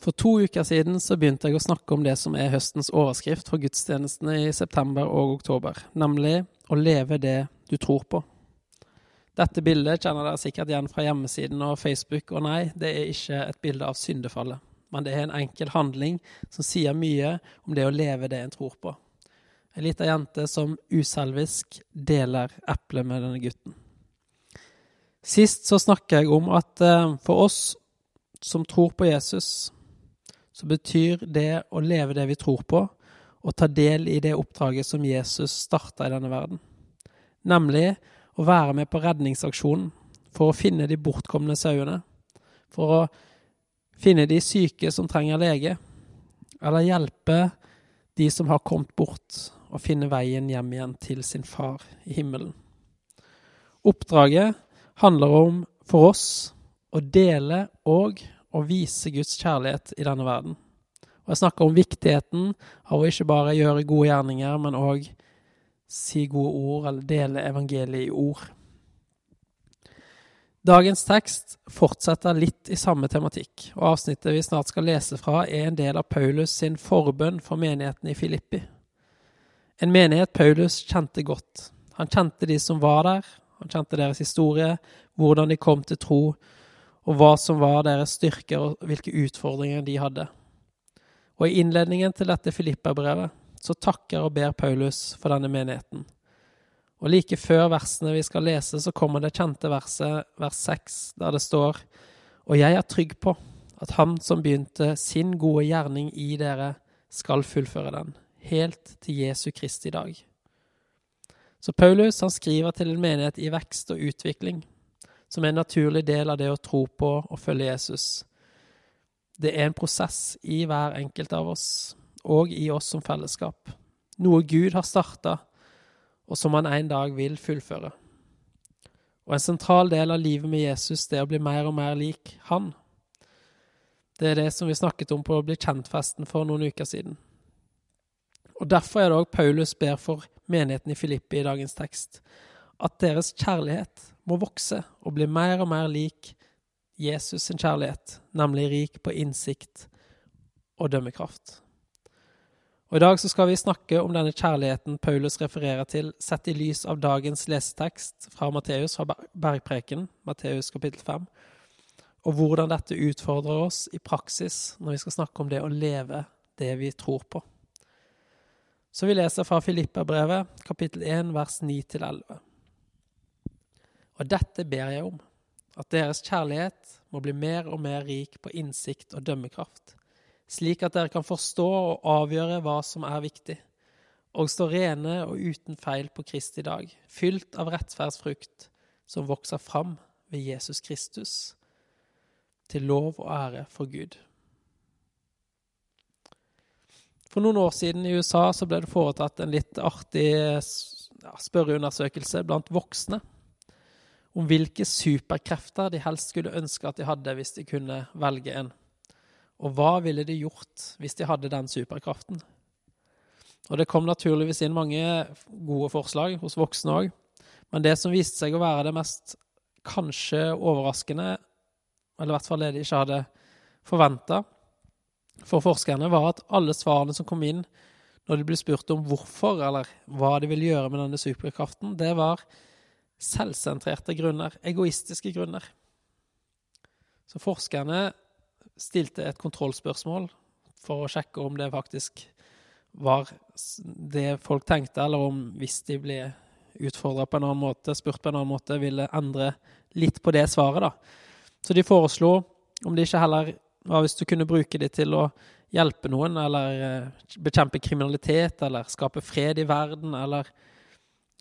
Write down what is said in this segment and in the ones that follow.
For to uker siden så begynte jeg å snakke om det som er høstens overskrift for gudstjenestene i september og oktober, nemlig å leve det du tror på. Dette bildet kjenner dere sikkert igjen fra hjemmesiden og Facebook, og nei, det er ikke et bilde av syndefallet, men det er en enkel handling som sier mye om det å leve det en tror på. Ei lita jente som uselvisk deler eplet med denne gutten. Sist så snakker jeg om at eh, for oss som tror på Jesus, så betyr det å leve det vi tror på, og ta del i det oppdraget som Jesus starta i denne verden. Nemlig å være med på redningsaksjonen for å finne de bortkomne sauene. For å finne de syke som trenger lege. Eller hjelpe de som har kommet bort, og finne veien hjem igjen til sin far i himmelen. Oppdraget handler om for oss å dele og å vise Guds kjærlighet i denne verden. Og Jeg snakker om viktigheten av å ikke bare gjøre gode gjerninger, men òg si gode ord, eller dele evangeliet i ord. Dagens tekst fortsetter litt i samme tematikk, og avsnittet vi snart skal lese fra, er en del av Paulus sin forbønn for menigheten i Filippi. En menighet Paulus kjente godt. Han kjente de som var der, han kjente deres historie, hvordan de kom til tro, og hva som var deres styrker og hvilke utfordringer de hadde. Og i innledningen til dette Filippa-brevet så takker og ber Paulus for denne menigheten. Og like før versene vi skal lese, så kommer det kjente verset, vers 6, der det står Og jeg er trygg på at Han som begynte sin gode gjerning i dere, skal fullføre den, helt til Jesu Kristi dag. Så Paulus han skriver til en menighet i vekst og utvikling, som er en naturlig del av det å tro på og følge Jesus. Det er en prosess i hver enkelt av oss, og i oss som fellesskap. Noe Gud har starta, og som han en dag vil fullføre. Og en sentral del av livet med Jesus det er å bli mer og mer lik han. Det er det som vi snakket om på å bli kjent-festen for noen uker siden. Og Derfor er det òg Paulus ber for menigheten i Filippi i dagens tekst, at deres kjærlighet må vokse og bli mer og mer lik Jesus sin kjærlighet, nemlig rik på innsikt og dømmekraft. Og I dag så skal vi snakke om denne kjærligheten Paulus refererer til, sett i lys av dagens lesetekst fra Matteus, fra Bergpreken, Matteus kapittel 5, og hvordan dette utfordrer oss i praksis når vi skal snakke om det å leve det vi tror på. Så vi leser fra Filippa-brevet, kapittel 1, vers 9-11. Og dette ber jeg om, at deres kjærlighet må bli mer og mer rik på innsikt og dømmekraft, slik at dere kan forstå og avgjøre hva som er viktig, og stå rene og uten feil på Kristi dag, fylt av rettferdsfrukt som vokser fram ved Jesus Kristus, til lov og ære for Gud. For noen år siden i USA så ble det foretatt en litt artig spørreundersøkelse blant voksne om hvilke superkrefter de helst skulle ønske at de hadde hvis de kunne velge en. Og hva ville de gjort hvis de hadde den superkraften? Og Det kom naturligvis inn mange gode forslag hos voksne òg, men det som viste seg å være det mest kanskje overraskende, eller i hvert fall det de ikke hadde forventa for forskerne, var at alle svarene som kom inn når de ble spurt om hvorfor, eller hva de ville gjøre med denne superkraften, det var selvsentrerte grunner, egoistiske grunner. Så forskerne stilte et kontrollspørsmål for å sjekke om det faktisk var det folk tenkte, eller om hvis de ble utfordra på en annen måte, spurt på en annen måte, ville endre litt på det svaret, da. Så de foreslo om det ikke heller var hvis du kunne bruke det til å hjelpe noen, eller eh, bekjempe kriminalitet, eller skape fred i verden, eller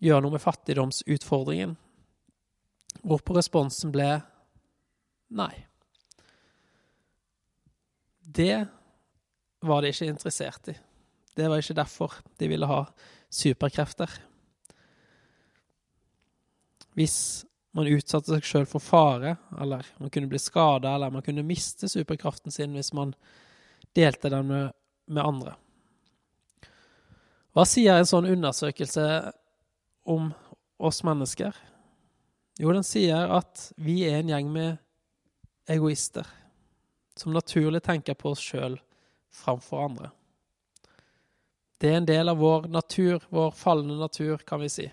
gjøre noe med fattigdomsutfordringen. Hvorpå responsen ble nei. Det var de ikke interessert i. Det var ikke derfor de ville ha superkrefter. Hvis man utsatte seg sjøl for fare, eller man kunne bli skada, eller man kunne miste superkraften sin hvis man delte den med, med andre. Hva sier en sånn undersøkelse om oss mennesker? Jo, den sier at vi er en gjeng med egoister som naturlig tenker på oss sjøl framfor andre. Det er en del av vår natur, vår falne natur, kan vi si.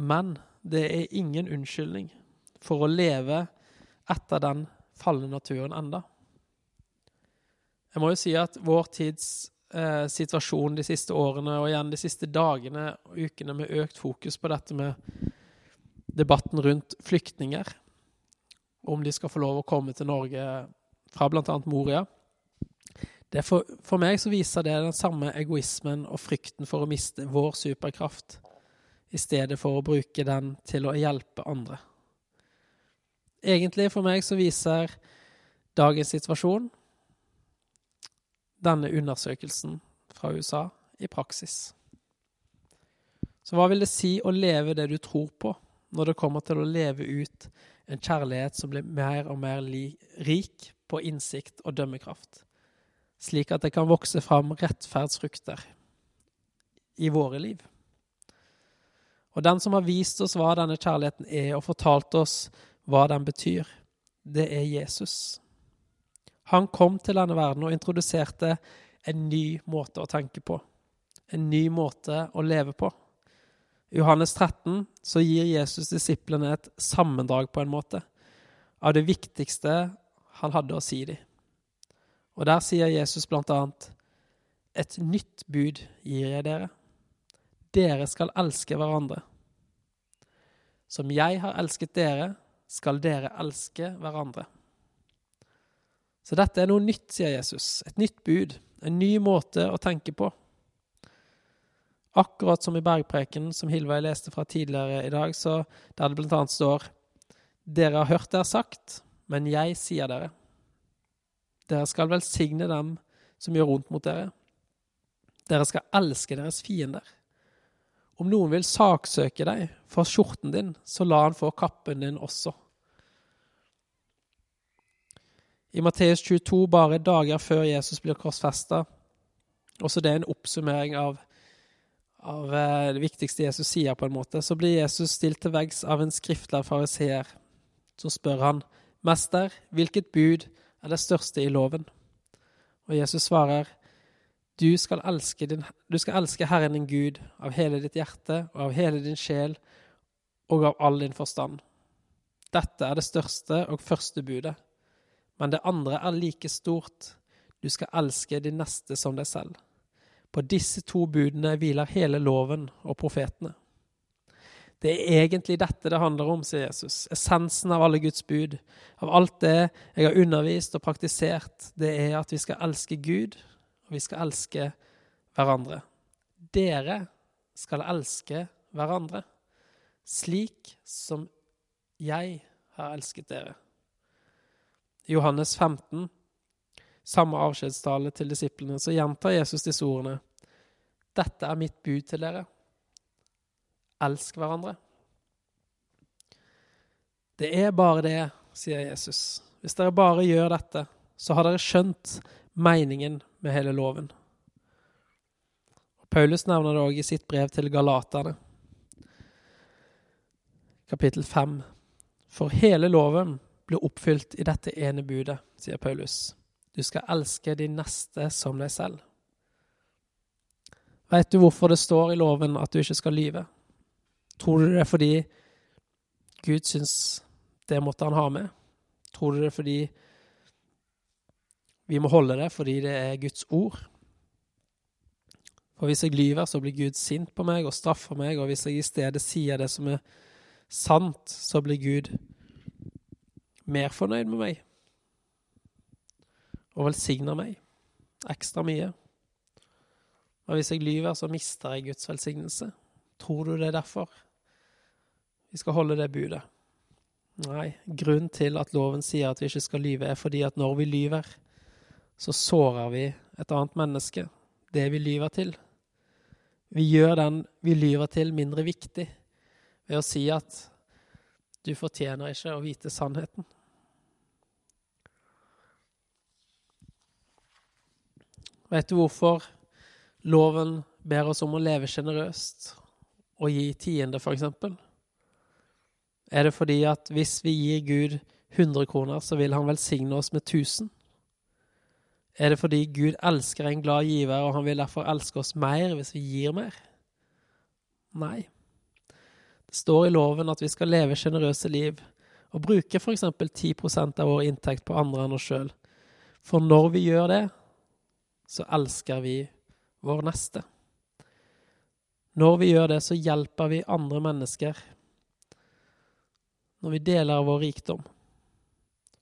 Men det er ingen unnskyldning for å leve etter den falne naturen enda. Jeg må jo si at vår tids eh, situasjon de siste årene, og igjen de siste dagene og ukene med økt fokus på dette med debatten rundt flyktninger, om de skal få lov å komme til Norge fra bl.a. Moria. For, for, meg så viser det den samme egoismen og frykten for å miste vår superkraft, i stedet for å bruke den til å hjelpe andre. Egentlig for meg så viser dagens situasjon denne undersøkelsen fra USA i praksis. Så hva vil det si å leve det du tror på, når det kommer til å leve ut en kjærlighet som blir mer og mer rik på innsikt og dømmekraft, slik at det kan vokse fram rettferdsfrukter i våre liv? Og den som har vist oss hva denne kjærligheten er, og fortalt oss hva den betyr, det er Jesus. Han kom til denne verden og introduserte en ny måte å tenke på. En ny måte å leve på. I Johannes 13 så gir Jesus disiplene et sammendrag på en måte av det viktigste han hadde å si dem. Og der sier Jesus blant annet Et nytt bud gir jeg dere. Dere skal elske hverandre. Som jeg har elsket dere, skal dere elske hverandre. Så dette er noe nytt, sier Jesus. Et nytt bud. En ny måte å tenke på. Akkurat som i bergpreken som Hilvei leste fra tidligere i dag, så der det annet står Dere har hørt det er sagt, men jeg sier dere. Dere skal velsigne dem som gjør vondt mot dere. Dere skal elske deres fiender. Om noen vil saksøke deg for skjorten din, så la han få kappen din også. I Matteus 22, bare dager før Jesus blir korsfesta, også det er en oppsummering av, av eh, det viktigste Jesus sier, på en måte, så blir Jesus stilt til veggs av en skriftlig fariseer. Så spør han, Mester, hvilket bud er det største i loven? Og Jesus svarer, du skal, din, du skal elske Herren din Gud av hele ditt hjerte og av hele din sjel og av all din forstand. Dette er det største og første budet. Men det andre er like stort. Du skal elske din neste som deg selv. På disse to budene hviler hele loven og profetene. Det er egentlig dette det handler om, sier Jesus. Essensen av alle Guds bud. Av alt det jeg har undervist og praktisert, det er at vi skal elske Gud, og vi skal elske hverandre. Dere skal elske hverandre, slik som jeg har elsket dere. Johannes 15, samme avskjedstale til disiplene, så gjentar Jesus disse ordene. Dette er mitt bud til dere. Elsk hverandre. Det er bare det, sier Jesus. Hvis dere bare gjør dette, så har dere skjønt meningen med hele loven. Paulus nevner det òg i sitt brev til galaterne, kapittel 5. For hele loven blir oppfylt i dette ene budet, sier Paulus. Du skal elske din neste som deg selv. Veit du hvorfor det står i loven at du ikke skal lyve? Tror du det er fordi Gud syns det måtte han ha med? Tror du det er fordi vi må holde det fordi det er Guds ord? For hvis jeg lyver, så blir Gud sint på meg og straffer meg, og hvis jeg i stedet sier det som er sant, så blir Gud mer fornøyd med meg og velsigner meg ekstra mye. Og hvis jeg lyver, så mister jeg Guds velsignelse. Tror du det er derfor vi skal holde det budet? Nei, grunnen til at loven sier at vi ikke skal lyve, er fordi at når vi lyver, så sårer vi et annet menneske, det vi lyver til. Vi gjør den vi lyver til, mindre viktig ved å si at du fortjener ikke å vite sannheten. Vet du hvorfor loven ber oss om å leve sjenerøst og gi tiende, f.eks.? Er det fordi at hvis vi gir Gud 100 kroner, så vil han velsigne oss med 1000? Er det fordi Gud elsker en glad giver, og han vil derfor elske oss mer hvis vi gir mer? Nei. Det står i loven at vi skal leve sjenerøse liv og bruke f.eks. 10% av vår inntekt på andre enn oss sjøl. For når vi gjør det, så elsker vi vår neste. Når vi gjør det, så hjelper vi andre mennesker. Når vi deler vår rikdom,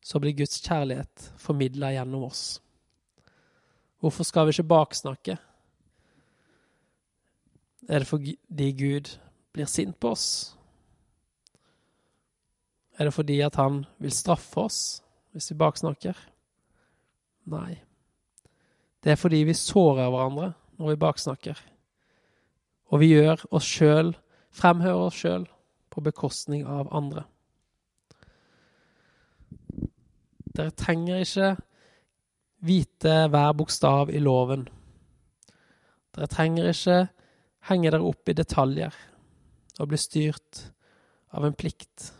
så blir Guds kjærlighet formidla gjennom oss. Hvorfor skal vi ikke baksnakke? Er det fordi Gud blir sint på oss? Er det fordi at han vil straffe oss hvis vi baksnakker? Nei. Det er fordi vi sårer hverandre når vi baksnakker. Og vi gjør oss sjøl, fremhører oss sjøl, på bekostning av andre. Dere trenger ikke vite hver bokstav i loven. Dere trenger ikke henge dere opp i detaljer og bli styrt av en plikt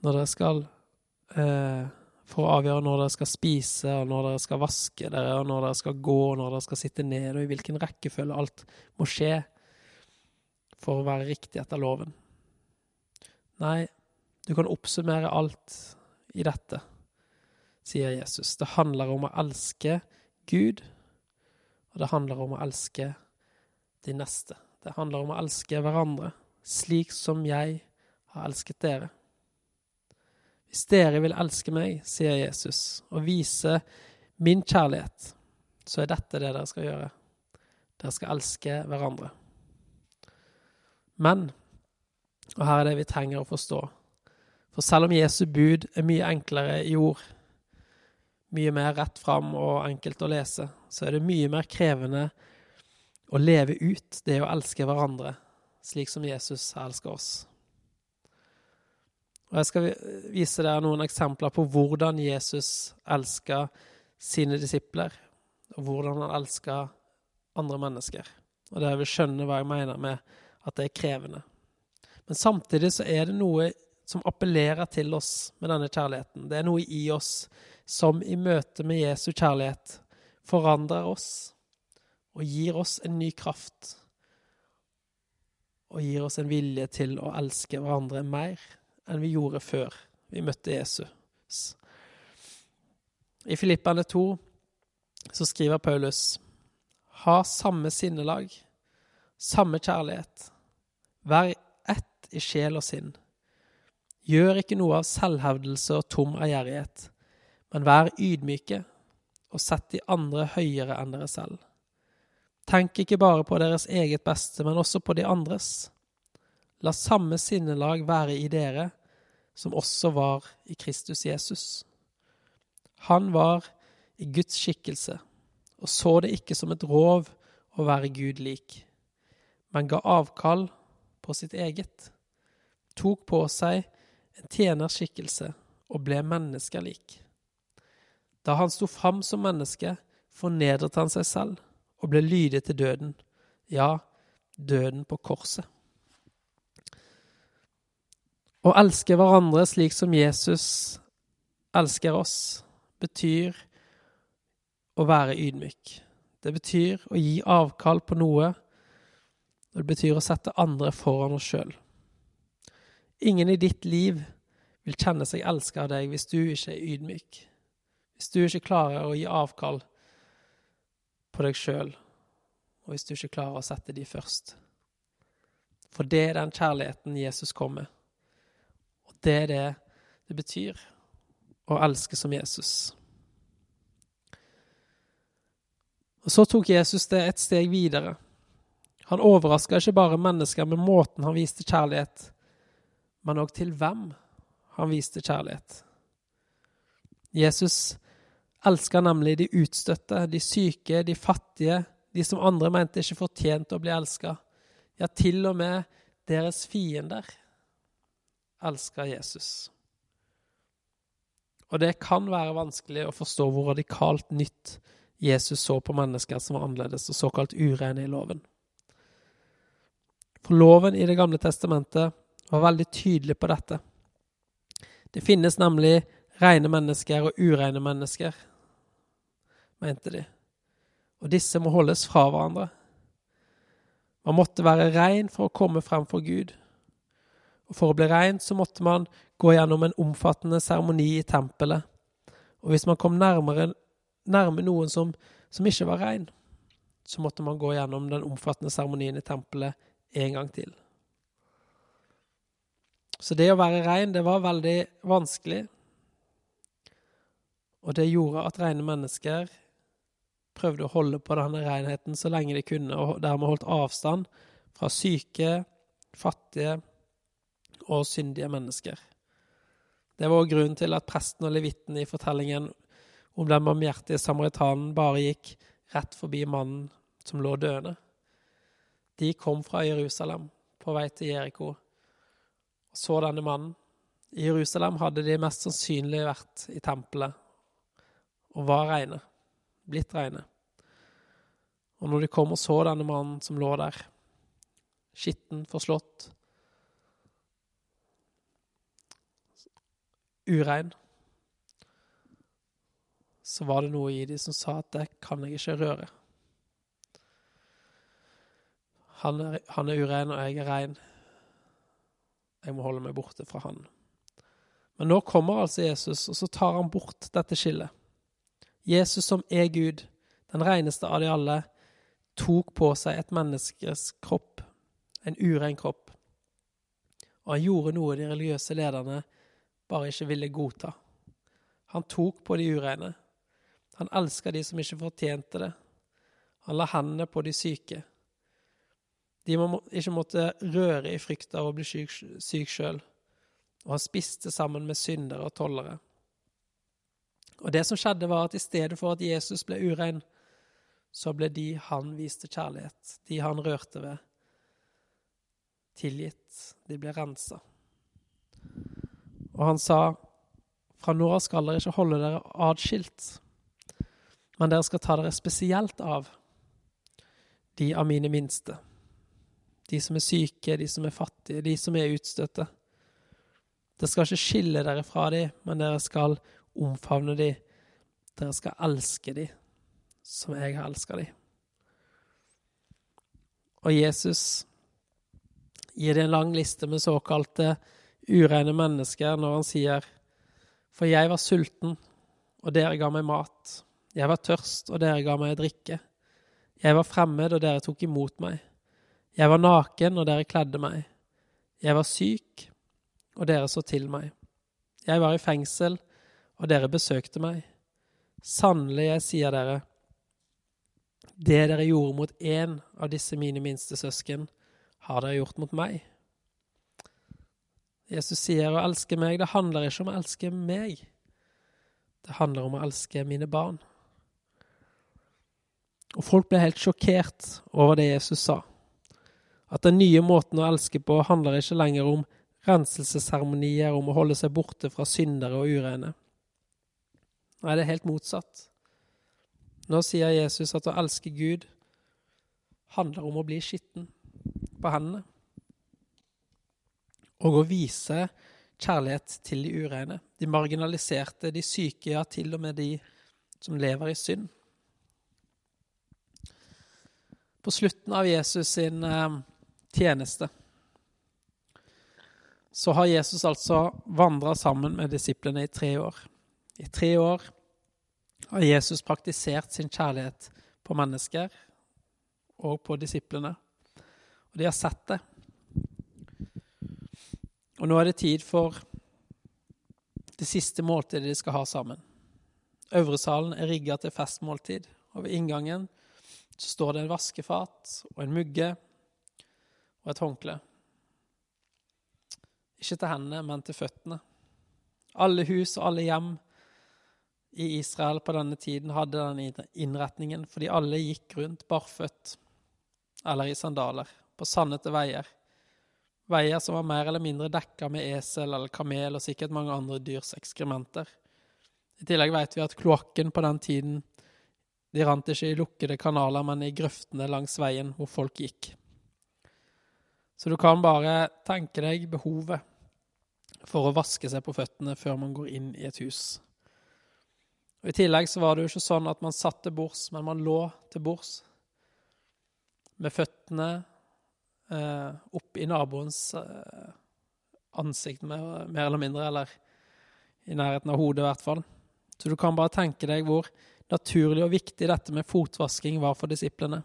når dere skal eh, For å avgjøre når dere skal spise, og når dere skal vaske dere, og når dere skal gå, og når dere skal sitte ned, og i hvilken rekkefølge alt må skje for å være riktig etter loven. Nei, du kan oppsummere alt i dette, sier Jesus. Det handler om å elske Gud, og det handler om å elske de neste. Det handler om å elske hverandre, slik som jeg har elsket dere. Hvis dere vil elske meg, sier Jesus, og vise min kjærlighet, så er dette det dere skal gjøre. Dere skal elske hverandre. Men, og her er det vi trenger å forstå, for selv om Jesu bud er mye enklere i ord, mye mer rett fram og enkelt å lese, så er det mye mer krevende å leve ut det å elske hverandre, slik som Jesus elsker oss. Og Jeg skal vise dere noen eksempler på hvordan Jesus elska sine disipler, og hvordan han elska andre mennesker. Og dere vil skjønne hva jeg mener med at det er krevende. Men samtidig så er det noe som appellerer til oss med denne kjærligheten. Det er noe i oss som i møte med Jesu kjærlighet forandrer oss og gir oss en ny kraft. Og gir oss en vilje til å elske hverandre mer enn vi gjorde før vi møtte Jesus. I Filippane 2 så skriver Paulus ha samme sinnelag, samme kjærlighet, vær ett i sjel og sinn. Gjør ikke noe av selvhevdelse og tom ærgjerrighet, men vær ydmyke og sett de andre høyere enn dere selv. Tenk ikke bare på deres eget beste, men også på de andres. La samme sinnelag være i dere, som også var i Kristus Jesus. Han var i Guds skikkelse og så det ikke som et rov å være Gud lik, men ga avkall på sitt eget, tok på seg en tjenerskikkelse og ble menneskelik. Da han sto fram som menneske, fornedret han seg selv og ble lydig til døden, ja, døden på korset. Å elske hverandre slik som Jesus elsker oss, betyr å være ydmyk. Det betyr å gi avkall på noe, og det betyr å sette andre foran oss sjøl. Ingen i ditt liv vil kjenne seg elska av deg hvis du ikke er ydmyk. Hvis du ikke klarer å gi avkall på deg sjøl, og hvis du ikke klarer å sette de først. For det er den kjærligheten Jesus kom med. Det er det det betyr å elske som Jesus. Og Så tok Jesus det et steg videre. Han overraska ikke bare mennesker med måten han viste kjærlighet, men òg til hvem han viste kjærlighet. Jesus elska nemlig de utstøtte, de syke, de fattige, de som andre mente ikke fortjente å bli elska. Ja, til og med deres fiender elsker Jesus. Og det kan være vanskelig å forstå hvor radikalt nytt Jesus så på mennesker som var annerledes og såkalt urene i loven. For loven i Det gamle testamentet var veldig tydelig på dette. Det finnes nemlig rene mennesker og urene mennesker, mente de, og disse må holdes fra hverandre. Man måtte være rein for å komme frem for Gud. For å bli rein så måtte man gå gjennom en omfattende seremoni i tempelet. Og hvis man kom nærmere, nærme noen som, som ikke var rein, så måtte man gå gjennom den omfattende seremonien i tempelet en gang til. Så det å være rein, det var veldig vanskelig. Og det gjorde at rene mennesker prøvde å holde på denne renheten så lenge de kunne, og dermed holdt avstand fra syke, fattige og syndige mennesker. Det var også grunnen til at presten og levitten i fortellingen om den barmhjertige samaritanen bare gikk rett forbi mannen som lå døende. De kom fra Jerusalem på vei til Jeriko og så denne mannen. I Jerusalem hadde de mest sannsynlig vært i tempelet og var reine, blitt reine. Og når de kom og så denne mannen som lå der, skitten, forslått, urein, så var det noe i de som sa at det kan jeg ikke røre. Han er, han er urein, og jeg er rein. Jeg må holde meg borte fra han. Men nå kommer altså Jesus, og så tar han bort dette skillet. Jesus som er Gud, den reneste av de alle, tok på seg et menneskes kropp, en urein kropp. Og han gjorde noe de religiøse lederne bare ikke ville godta. Han tok på de ureine. Han elska de som ikke fortjente det. Han la hendene på de syke. De må ikke måtte røre i frykt av å bli syk, sjøl. Og han spiste sammen med syndere og tollere. Og det som skjedde, var at i stedet for at Jesus ble urein, så ble de han viste kjærlighet, de han rørte ved, tilgitt. De ble rensa. Og han sa, fra nå av skal dere ikke holde dere adskilt, men dere skal ta dere spesielt av de av mine minste. De som er syke, de som er fattige, de som er utstøtte. Dere skal ikke skille dere fra dem, men dere skal omfavne dem. Dere skal elske dem som jeg har elska dem. Og Jesus gir det en lang liste med såkalte ureine mennesker når han sier For jeg var sulten, og dere ga meg mat. Jeg var tørst, og dere ga meg drikke. Jeg var fremmed, og dere tok imot meg. Jeg var naken, og dere kledde meg. Jeg var syk, og dere så til meg. Jeg var i fengsel, og dere besøkte meg. Sannelig, jeg sier dere, det dere gjorde mot én av disse mine minste søsken, har dere gjort mot meg. Jesus sier å elske meg, det handler ikke om å elske meg. Det handler om å elske mine barn. Og folk ble helt sjokkert over det Jesus sa. At den nye måten å elske på handler ikke lenger om renselsesseremonier, om å holde seg borte fra syndere og urene. Nei, det er helt motsatt. Nå sier Jesus at å elske Gud handler om å bli skitten på hendene. Og å vise kjærlighet til de ureine, de marginaliserte, de syke, ja, til og med de som lever i synd. På slutten av Jesus sin eh, tjeneste så har Jesus altså vandra sammen med disiplene i tre år. I tre år har Jesus praktisert sin kjærlighet på mennesker og på disiplene. Og de har sett det. Og nå er det tid for det siste måltidet de skal ha sammen. Øvresalen er rigga til festmåltid, og ved inngangen så står det en vaskefat og en mugge og et håndkle. Ikke til hendene, men til føttene. Alle hus og alle hjem i Israel på denne tiden hadde den innretningen, fordi alle gikk rundt barføtt eller i sandaler på sandete veier. Veier som var mer eller mindre dekka med esel eller kamel og sikkert mange andre dyrs ekskrementer. I tillegg vet vi at kloakken på den tiden de rant ikke i lukkede kanaler, men i grøftene langs veien hvor folk gikk. Så du kan bare tenke deg behovet for å vaske seg på føttene før man går inn i et hus. Og I tillegg så var det jo ikke sånn at man satt til bords, men man lå til bords med føttene eh, opp i naboens eh, ansikt, mer, mer, eller mindre, eller i nærheten av hodet i hvert fall. Så du kan bare tenke deg hvor naturlig og viktig dette med fotvasking var for disiplene.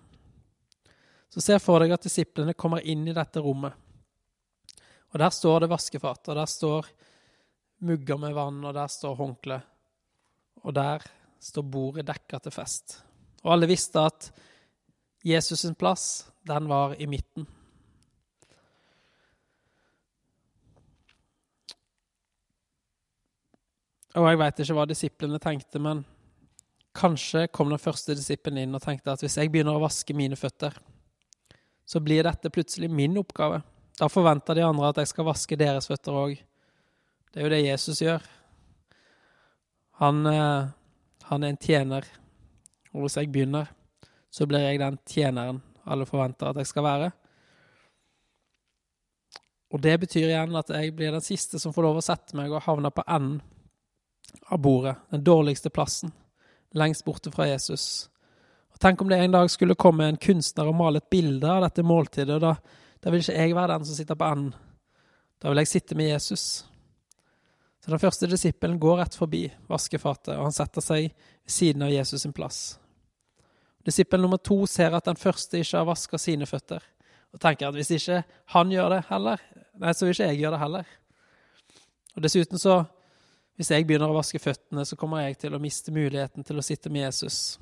Så se for deg at disiplene kommer inn i dette rommet. Og der står det vaskefat, og der står mugger med vann, og der står håndkle. Og der står bordet dekka til fest. Og alle visste at Jesus' plass, den var i midten. Og jeg veit ikke hva disiplene tenkte, men kanskje kom den første disippelen inn og tenkte at hvis jeg begynner å vaske mine føtter, så blir dette plutselig min oppgave. Da forventer de andre at jeg skal vaske deres føtter òg. Det er jo det Jesus gjør. Han, eh, han er en tjener, og hvis jeg begynner, så blir jeg den tjeneren alle forventer at jeg skal være. Og det betyr igjen at jeg blir den siste som får lov å sette meg og havne på enden av bordet, den dårligste plassen, lengst borte fra Jesus. Og Tenk om det en dag skulle komme en kunstner og male et bilde av dette måltidet, og da, da vil ikke jeg være den som sitter på enden. Da vil jeg sitte med Jesus. Så den første disippelen går rett forbi vaskefatet, og han setter seg ved siden av Jesus sin plass. Disippel nummer to ser at den første ikke har vaska sine føtter, og tenker at hvis ikke han gjør det heller, nei, så vil ikke jeg gjøre det heller. Og Dessuten så hvis jeg begynner å vaske føttene, så kommer jeg til å miste muligheten til å sitte med Jesus.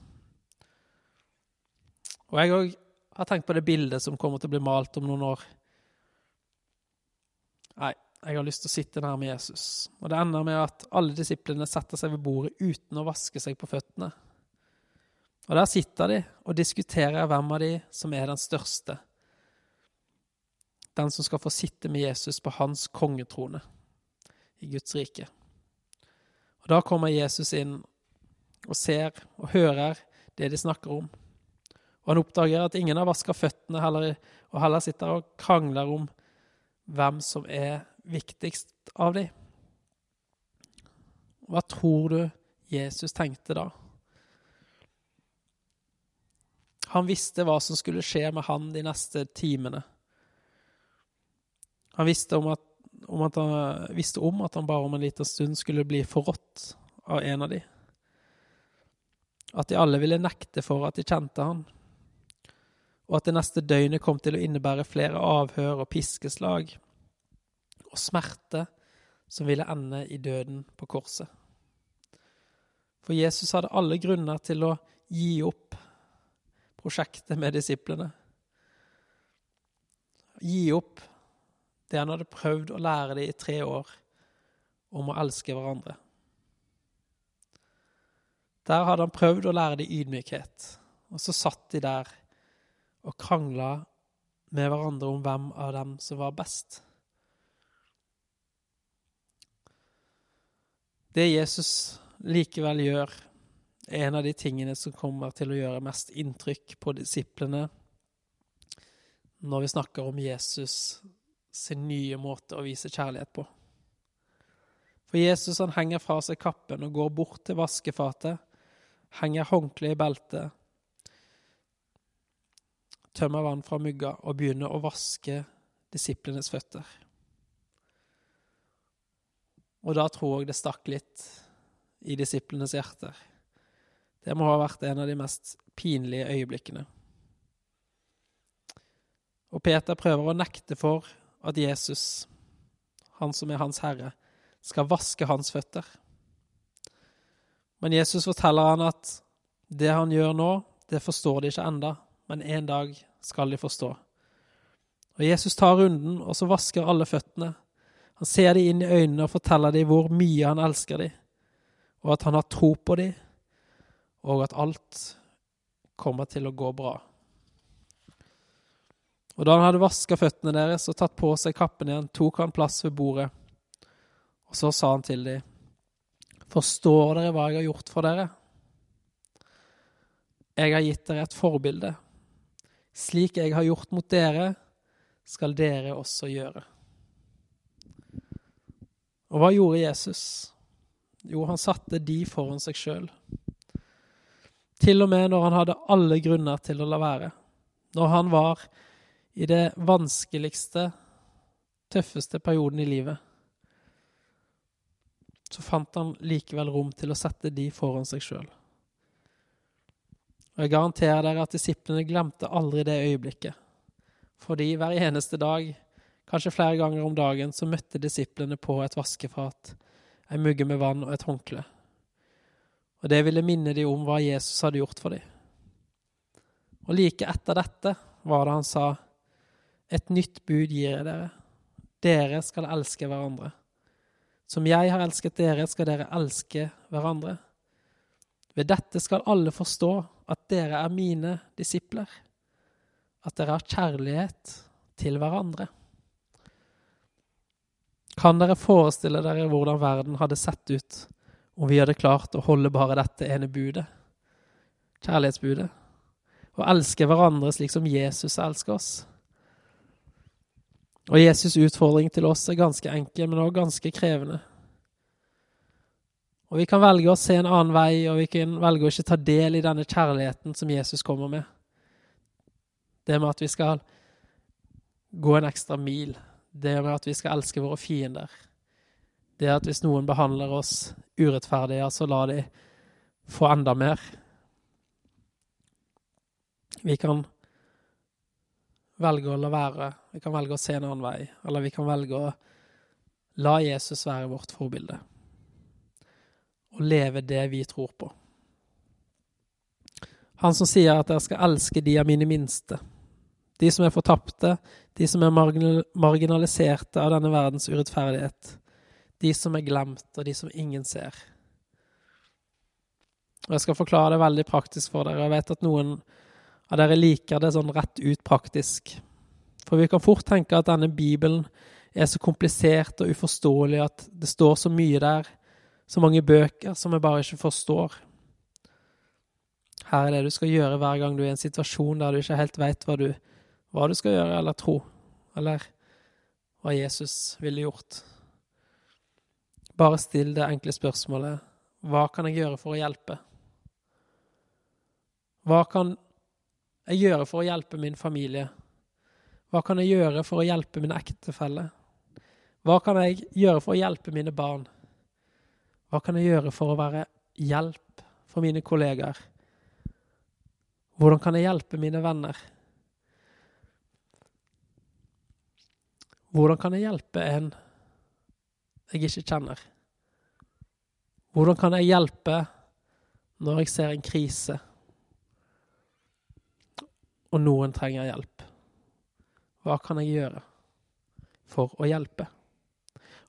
Og jeg òg har tenkt på det bildet som kommer til å bli malt om noen år. Nei, jeg har lyst til å sitte nær med Jesus. Og det ender med at alle disiplene setter seg ved bordet uten å vaske seg på føttene. Og der sitter de og diskuterer hvem av de som er den største. Den som skal få sitte med Jesus på hans kongetrone i Guds rike. Og Da kommer Jesus inn og ser og hører det de snakker om. Og han oppdager at ingen har vaska føttene heller, og heller sitter og krangler om hvem som er viktigst av dem. Hva tror du Jesus tenkte da? Han visste hva som skulle skje med han de neste timene. Han visste om at om at han visste om at han bare om en liten stund skulle bli forrådt av en av de. At de alle ville nekte for at de kjente han. Og at det neste døgnet kom til å innebære flere avhør og piskeslag. Og smerte som ville ende i døden på korset. For Jesus hadde alle grunner til å gi opp prosjektet med disiplene. Gi opp det han hadde prøvd å lære dem i tre år, om å elske hverandre. Der hadde han prøvd å lære dem ydmykhet, og så satt de der og krangla med hverandre om hvem av dem som var best. Det Jesus likevel gjør, er en av de tingene som kommer til å gjøre mest inntrykk på disiplene når vi snakker om Jesus sin nye måte å vise kjærlighet på. For Jesus han henger fra seg kappen og går bort til vaskefatet, henger håndkleet i beltet, tømmer vann fra mugga og begynner å vaske disiplenes føtter. Og da tror jeg det stakk litt i disiplenes hjerter. Det må ha vært en av de mest pinlige øyeblikkene. Og Peter prøver å nekte for at Jesus, han som er hans herre, skal vaske hans føtter. Men Jesus forteller han at det han gjør nå, det forstår de ikke enda, men en dag skal de forstå. Og Jesus tar runden, og så vasker alle føttene. Han ser de inn i øynene og forteller dem hvor mye han elsker dem, og at han har tro på dem, og at alt kommer til å gå bra. Og da han hadde vaska føttene deres og tatt på seg kappen igjen, tok han plass ved bordet. Og så sa han til dem, Forstår dere hva jeg har gjort for dere? Jeg har gitt dere et forbilde. Slik jeg har gjort mot dere, skal dere også gjøre. Og hva gjorde Jesus? Jo, han satte de foran seg sjøl. Til og med når han hadde alle grunner til å la være. Når han var i det vanskeligste, tøffeste perioden i livet. Så fant han likevel rom til å sette de foran seg sjøl. Og jeg garanterer dere at disiplene glemte aldri det øyeblikket. Fordi hver eneste dag, kanskje flere ganger om dagen, så møtte disiplene på et vaskefat, ei mugge med vann og et håndkle. Og det ville minne de om hva Jesus hadde gjort for dem. Og like etter dette var det han sa, et nytt bud gir jeg dere. Dere skal elske hverandre. Som jeg har elsket dere, skal dere elske hverandre. Ved dette skal alle forstå at dere er mine disipler, at dere har kjærlighet til hverandre. Kan dere forestille dere hvordan verden hadde sett ut om vi hadde klart å holde bare dette ene budet, kjærlighetsbudet, og elske hverandre slik som Jesus elsker oss? Og Jesus' utfordring til oss er ganske enkel, men også ganske krevende. Og vi kan velge å se en annen vei, og vi kan velge å ikke ta del i denne kjærligheten som Jesus kommer med. Det med at vi skal gå en ekstra mil. Det med at vi skal elske våre fiender. Det at hvis noen behandler oss urettferdig, så la de få enda mer. Vi kan velge å la være. Vi kan velge å se en annen vei. Eller vi kan velge å la Jesus være vårt forbilde og leve det vi tror på. Han som sier at dere skal elske de av mine minste, de som er fortapte, de som er marginaliserte av denne verdens urettferdighet, de som er glemt, og de som ingen ser. Og Jeg skal forklare det veldig praktisk for dere. Jeg vet at noen av dere liker det sånn rett ut praktisk. For vi kan fort tenke at denne Bibelen er så komplisert og uforståelig at det står så mye der så mange bøker som vi bare ikke forstår. Her er det du skal gjøre hver gang du er i en situasjon der du ikke helt veit hva, hva, du skal gjøre eller tro, eller hva Jesus ville gjort. Bare still det enkle spørsmålet hva kan jeg gjøre for å hjelpe? Hva kan jeg gjøre for å hjelpe min familie? Hva kan jeg gjøre for å hjelpe min ektefelle? Hva kan jeg gjøre for å hjelpe mine barn? Hva kan jeg gjøre for å være hjelp for mine kollegaer? Hvordan kan jeg hjelpe mine venner? Hvordan kan jeg hjelpe en jeg ikke kjenner? Hvordan kan jeg hjelpe når jeg ser en krise, og noen trenger hjelp? Hva kan jeg gjøre for å hjelpe?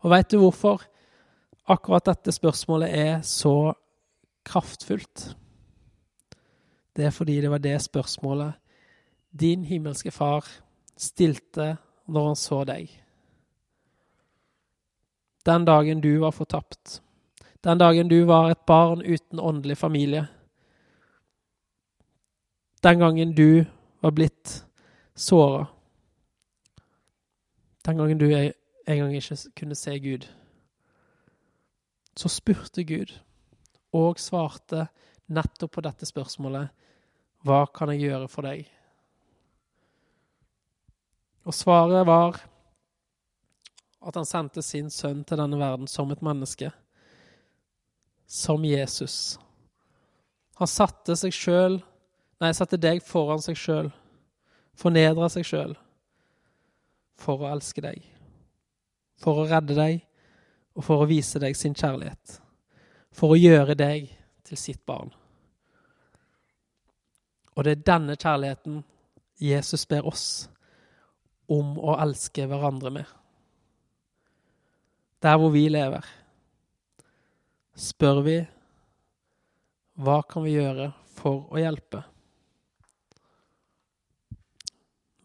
Og veit du hvorfor akkurat dette spørsmålet er så kraftfullt. Det er fordi det var det spørsmålet din himmelske far stilte når han så deg. Den dagen du var fortapt. Den dagen du var et barn uten åndelig familie. Den gangen du var blitt såra. Den gangen du en gang ikke kunne se Gud så spurte Gud og svarte nettopp på dette spørsmålet Hva kan jeg gjøre for deg? Og svaret var at han sendte sin sønn til denne verden som et menneske. Som Jesus. Han satte seg sjøl Nei, satte deg foran seg sjøl. Fornedra seg sjøl. For å elske deg. For å redde deg og for å vise deg sin kjærlighet. For å gjøre deg til sitt barn. Og det er denne kjærligheten Jesus ber oss om å elske hverandre med. Der hvor vi lever, spør vi hva kan vi gjøre for å hjelpe?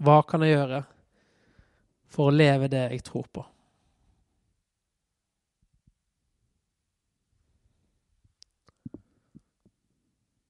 Hva kan jeg gjøre for å leve det jeg tror på?